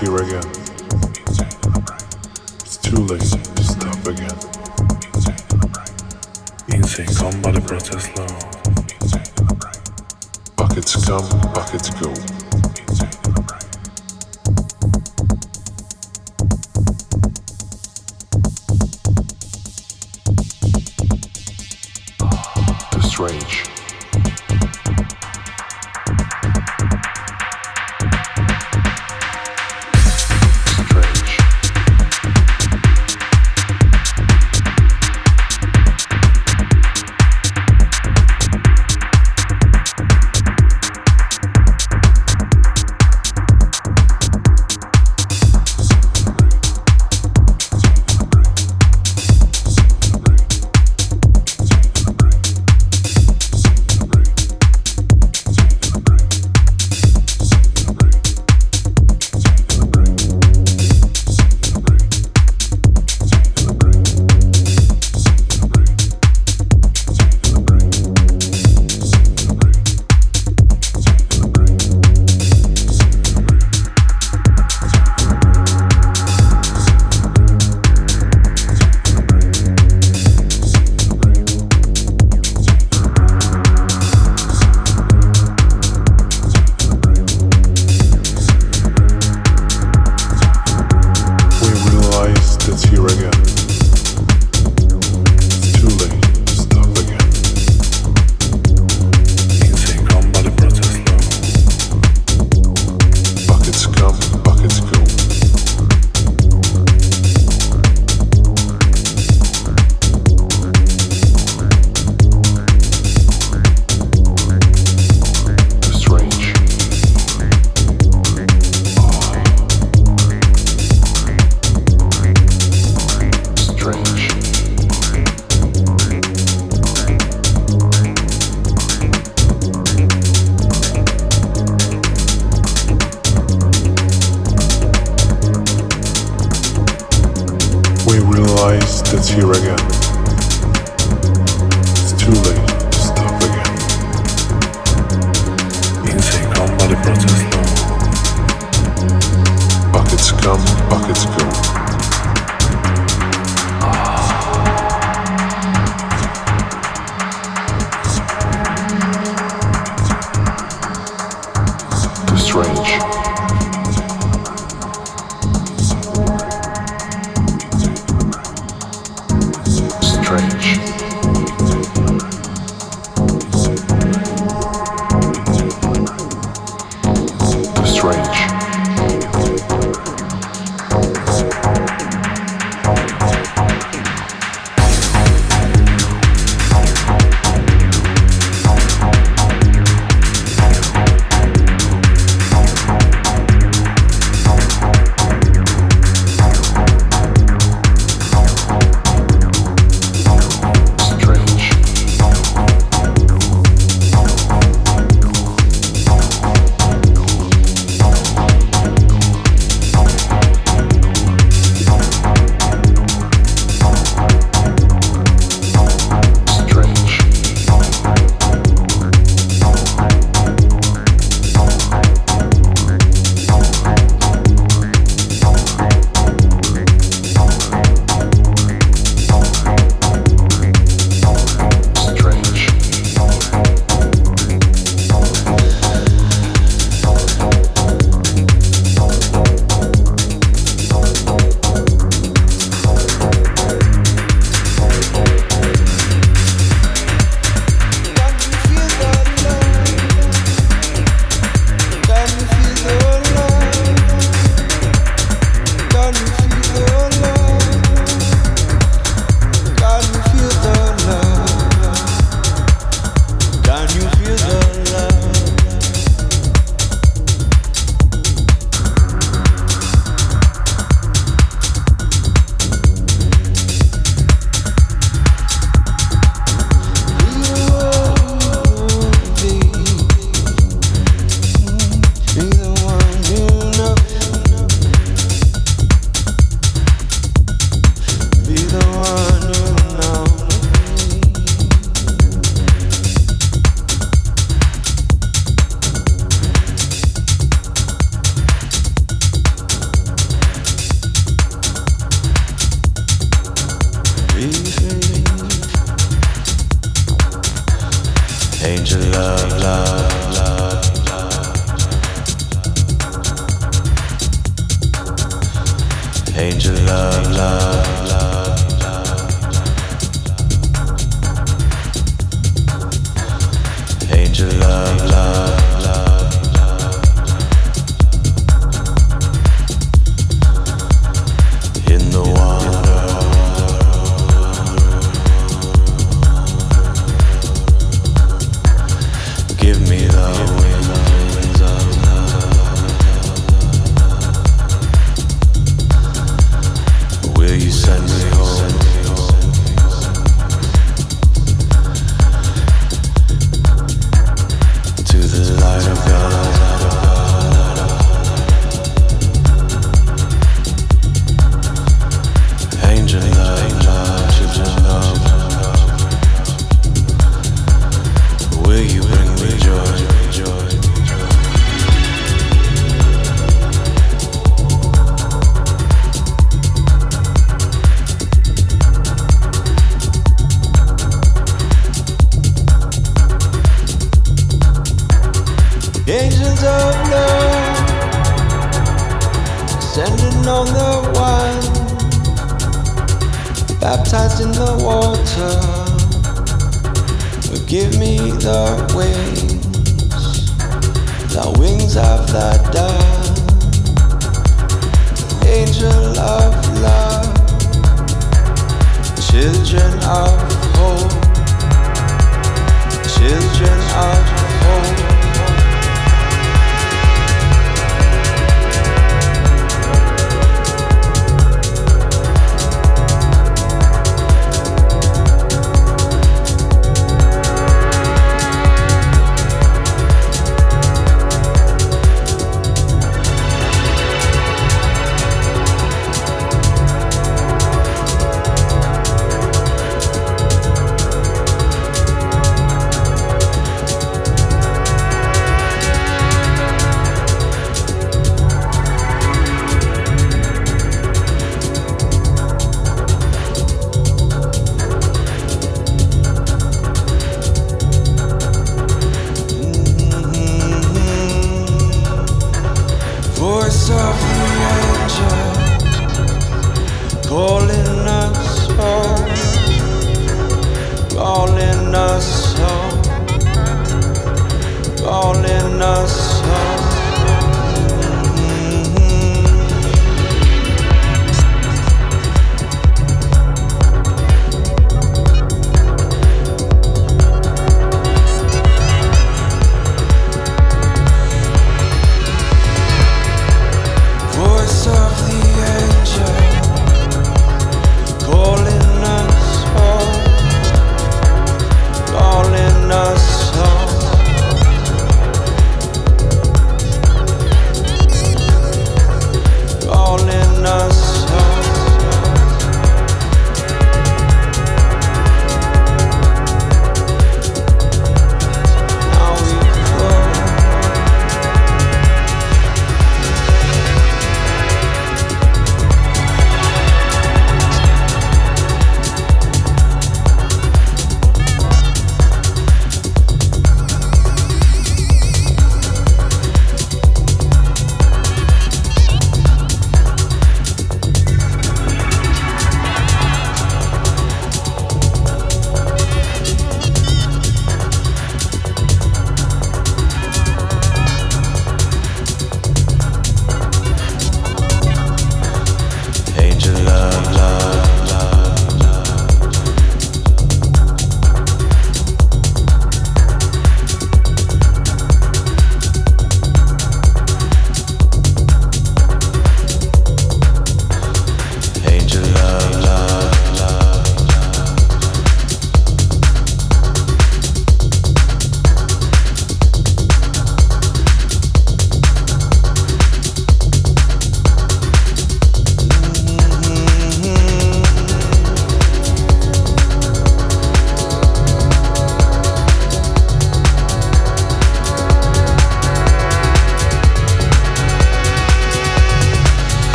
here again. It's too late to stop again. Insane come by the protest law. Buckets come, buckets go.